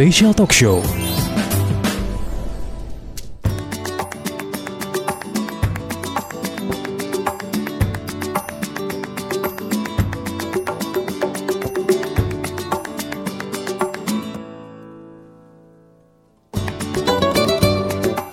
Special Talk Show.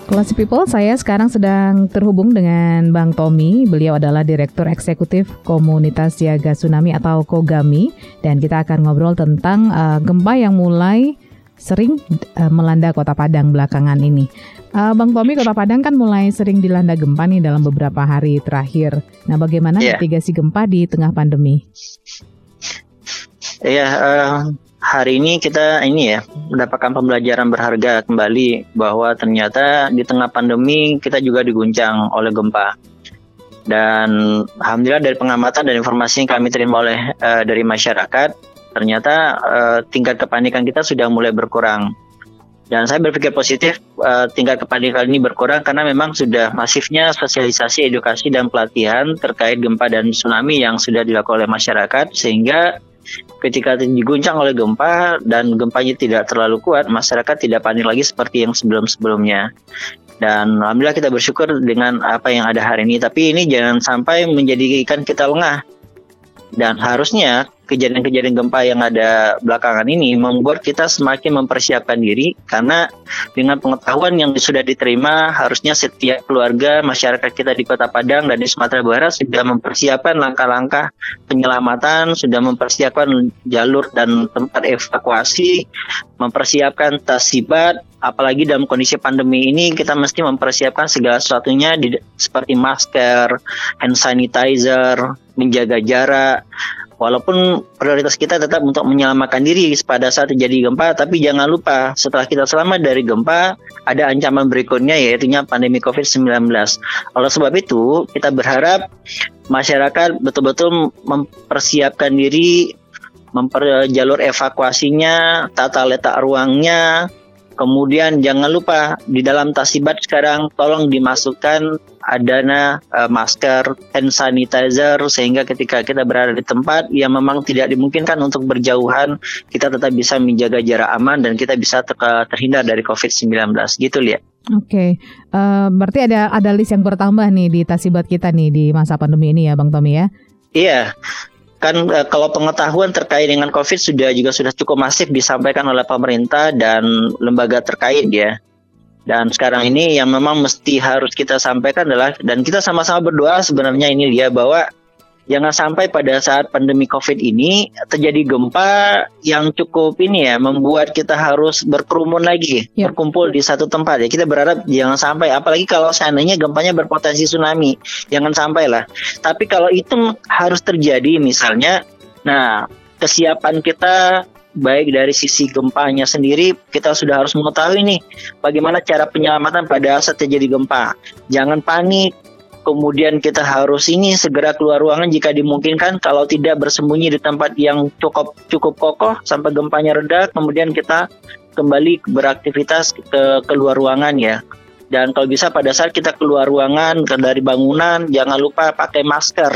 Classy People, saya sekarang sedang terhubung dengan Bang Tommy. Beliau adalah Direktur Eksekutif Komunitas Siaga Tsunami atau Kogami. Dan kita akan ngobrol tentang uh, gempa yang mulai sering uh, melanda kota Padang belakangan ini. Uh, Bang Tommy, kota Padang kan mulai sering dilanda gempa nih dalam beberapa hari terakhir. Nah, bagaimana yeah. mitigasi gempa di tengah pandemi? Iya, yeah, uh, hari ini kita ini ya mendapatkan pembelajaran berharga kembali bahwa ternyata di tengah pandemi kita juga diguncang oleh gempa. Dan alhamdulillah dari pengamatan dan informasi yang kami terima oleh uh, dari masyarakat, ternyata uh, tingkat kepanikan kita sudah mulai berkurang. Dan saya berpikir positif uh, tingkat kepanikan ini berkurang karena memang sudah masifnya sosialisasi, edukasi dan pelatihan terkait gempa dan tsunami yang sudah dilakukan oleh masyarakat sehingga ketika diguncang oleh gempa dan gempanya tidak terlalu kuat, masyarakat tidak panik lagi seperti yang sebelum-sebelumnya. Dan alhamdulillah kita bersyukur dengan apa yang ada hari ini. Tapi ini jangan sampai menjadikan kita lengah. Dan harusnya kejadian-kejadian gempa yang ada belakangan ini membuat kita semakin mempersiapkan diri karena dengan pengetahuan yang sudah diterima harusnya setiap keluarga masyarakat kita di Kota Padang dan di Sumatera Barat sudah mempersiapkan langkah-langkah penyelamatan, sudah mempersiapkan jalur dan tempat evakuasi, mempersiapkan tas sibat, apalagi dalam kondisi pandemi ini kita mesti mempersiapkan segala sesuatunya seperti masker, hand sanitizer, menjaga jarak, walaupun prioritas kita tetap untuk menyelamatkan diri pada saat terjadi gempa, tapi jangan lupa setelah kita selamat dari gempa, ada ancaman berikutnya yaitu pandemi COVID-19. Oleh sebab itu, kita berharap masyarakat betul-betul mempersiapkan diri, memper jalur evakuasinya, tata letak ruangnya, Kemudian jangan lupa di dalam tasibat sekarang tolong dimasukkan adana uh, masker, hand sanitizer sehingga ketika kita berada di tempat yang memang tidak dimungkinkan untuk berjauhan, kita tetap bisa menjaga jarak aman dan kita bisa ter terhindar dari COVID-19 gitu lihat. Oke, okay. uh, eh, berarti ada ada list yang bertambah nih di tasibat kita nih di masa pandemi ini ya, Bang Tommy ya? Iya, kan e, kalau pengetahuan terkait dengan COVID sudah juga sudah cukup masif disampaikan oleh pemerintah dan lembaga terkait ya. Dan sekarang ini yang memang mesti harus kita sampaikan adalah dan kita sama-sama berdoa sebenarnya ini dia bahwa jangan sampai pada saat pandemi COVID ini terjadi gempa yang cukup ini ya membuat kita harus berkerumun lagi, ya. berkumpul di satu tempat ya. Kita berharap jangan sampai apalagi kalau seandainya gempanya berpotensi tsunami, jangan sampai lah. Tapi kalau itu harus terjadi misalnya nah kesiapan kita baik dari sisi gempanya sendiri kita sudah harus mengetahui nih bagaimana cara penyelamatan pada saat terjadi gempa. Jangan panik, kemudian kita harus ini segera keluar ruangan jika dimungkinkan. Kalau tidak bersembunyi di tempat yang cukup cukup kokoh sampai gempanya reda kemudian kita kembali beraktivitas ke keluar ruangan ya. Dan kalau bisa pada saat kita keluar ruangan dari bangunan jangan lupa pakai masker.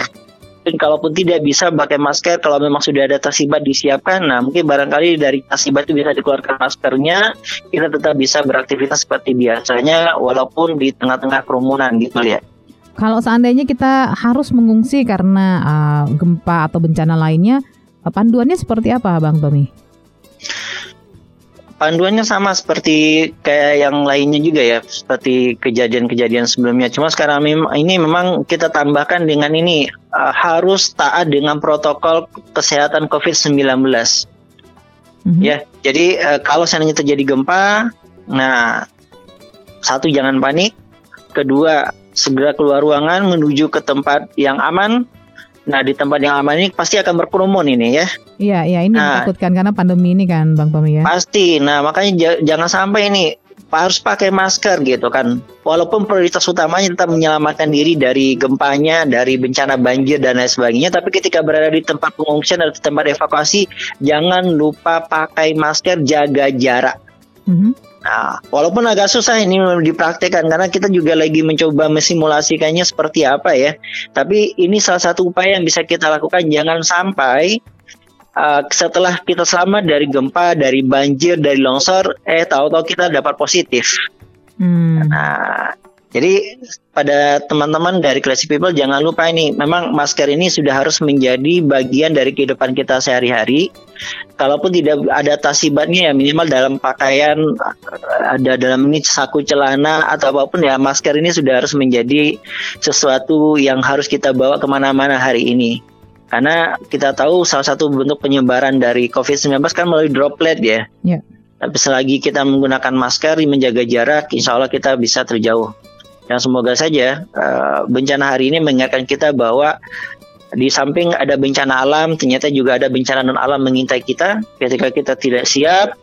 Dan kalaupun tidak bisa pakai masker kalau memang sudah ada tasibat disiapkan nah mungkin barangkali dari tasibat itu bisa dikeluarkan maskernya kita tetap bisa beraktivitas seperti biasanya walaupun di tengah-tengah kerumunan gitu ya kalau seandainya kita harus mengungsi karena uh, gempa atau bencana lainnya, panduannya seperti apa, Bang Tommy? Panduannya sama seperti kayak yang lainnya juga ya, seperti kejadian-kejadian sebelumnya. Cuma sekarang ini memang kita tambahkan dengan ini uh, harus taat dengan protokol kesehatan COVID-19. Mm-hmm. Ya, jadi uh, kalau seandainya terjadi gempa, nah satu jangan panik, kedua segera keluar ruangan menuju ke tempat yang aman. Nah, di tempat yang aman ini pasti akan berkerumun ini ya. Iya, iya ini nah, menakutkan karena pandemi ini kan Bang Tommy ya. Pasti. Nah, makanya jangan sampai ini harus pakai masker gitu kan. Walaupun prioritas utamanya tetap menyelamatkan diri dari gempanya, dari bencana banjir dan lain sebagainya, tapi ketika berada di tempat pengungsian atau tempat evakuasi, jangan lupa pakai masker, jaga jarak. Mm -hmm. Nah, walaupun agak susah ini dipraktekkan karena kita juga lagi mencoba mensimulasikannya seperti apa ya. Tapi ini salah satu upaya yang bisa kita lakukan jangan sampai uh, setelah kita selamat dari gempa, dari banjir, dari longsor, eh tahu-tahu kita dapat positif. Hmm. Nah, jadi pada teman-teman dari Classy People jangan lupa ini, memang masker ini sudah harus menjadi bagian dari kehidupan kita sehari-hari. Kalaupun tidak ada tasibatnya ya minimal dalam pakaian, ada dalam ini saku celana atau apa pun ya masker ini sudah harus menjadi sesuatu yang harus kita bawa ke mana-mana hari ini. Karena kita tahu salah satu bentuk penyebaran dari COVID-19 kan melalui droplet ya. Yeah. Tapi selagi kita menggunakan masker, menjaga jarak, insya Allah kita bisa terjauh yang semoga saja uh, bencana hari ini mengingatkan kita bahwa di samping ada bencana alam, ternyata juga ada bencana non alam mengintai kita. Ketika kita tidak siap,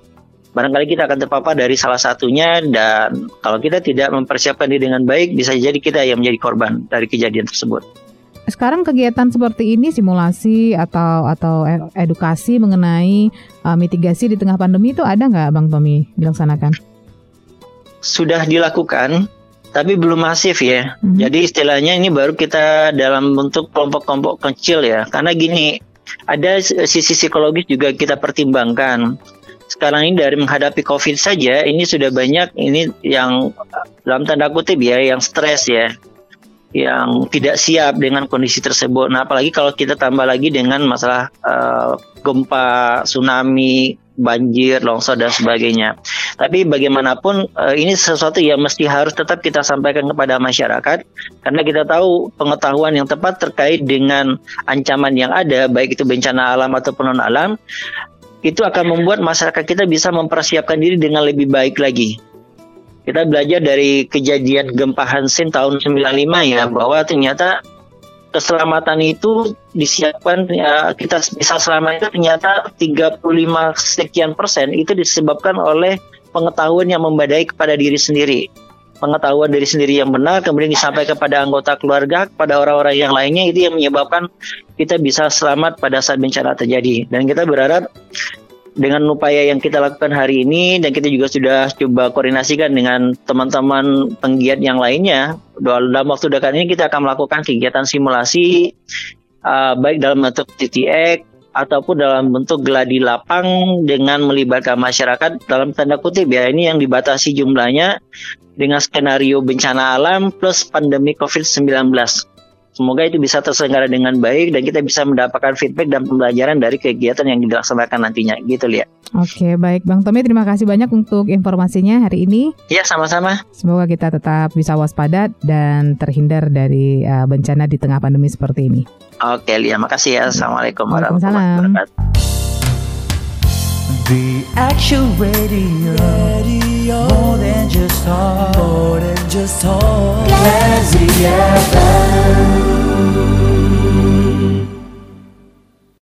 barangkali kita akan terpapar dari salah satunya dan kalau kita tidak mempersiapkan diri dengan baik, bisa jadi kita yang menjadi korban dari kejadian tersebut. Sekarang kegiatan seperti ini simulasi atau atau e, edukasi mengenai uh, mitigasi di tengah pandemi itu ada nggak, Bang Tommy dilaksanakan? Sudah dilakukan tapi belum masif ya. Mm-hmm. Jadi istilahnya ini baru kita dalam bentuk kelompok-kelompok kecil ya. Karena gini, ada sisi psikologis juga kita pertimbangkan. Sekarang ini dari menghadapi COVID saja, ini sudah banyak ini yang dalam tanda kutip ya, yang stres ya, yang tidak siap dengan kondisi tersebut. Nah, apalagi kalau kita tambah lagi dengan masalah uh, gempa, tsunami, banjir, longsor dan sebagainya. Tapi bagaimanapun uh, ini sesuatu yang mesti harus tetap kita sampaikan kepada masyarakat karena kita tahu pengetahuan yang tepat terkait dengan ancaman yang ada baik itu bencana alam ataupun non alam itu akan membuat masyarakat kita bisa mempersiapkan diri dengan lebih baik lagi. Kita belajar dari kejadian gempa Hansen tahun 95 ya bahwa ternyata keselamatan itu disiapkan ya kita bisa selamat itu ternyata 35 sekian persen itu disebabkan oleh pengetahuan yang membadai kepada diri sendiri. Pengetahuan dari sendiri yang benar kemudian disampaikan kepada anggota keluarga kepada orang-orang yang lainnya itu yang menyebabkan kita bisa selamat pada saat bencana terjadi. Dan kita berharap dengan upaya yang kita lakukan hari ini dan kita juga sudah coba koordinasikan dengan teman-teman penggiat yang lainnya. Dalam waktu dekat ini kita akan melakukan kegiatan simulasi uh, baik dalam bentuk TTX ataupun dalam bentuk geladi lapang dengan melibatkan masyarakat dalam tanda kutip ya. Ini yang dibatasi jumlahnya dengan skenario bencana alam plus pandemi COVID-19 Semoga itu bisa terselenggara dengan baik dan kita bisa mendapatkan feedback dan pembelajaran dari kegiatan yang dilaksanakan nantinya. Gitu, lihat. Oke, baik Bang Tommy, terima kasih banyak untuk informasinya hari ini. Ya, sama-sama. Semoga kita tetap bisa waspada dan terhindar dari uh, bencana di tengah pandemi seperti ini. Oke, Lia, makasih ya. Assalamualaikum warahmatullahi wabarakatuh. The actual radio, radio. More than just talk. More than just talk. Classy FM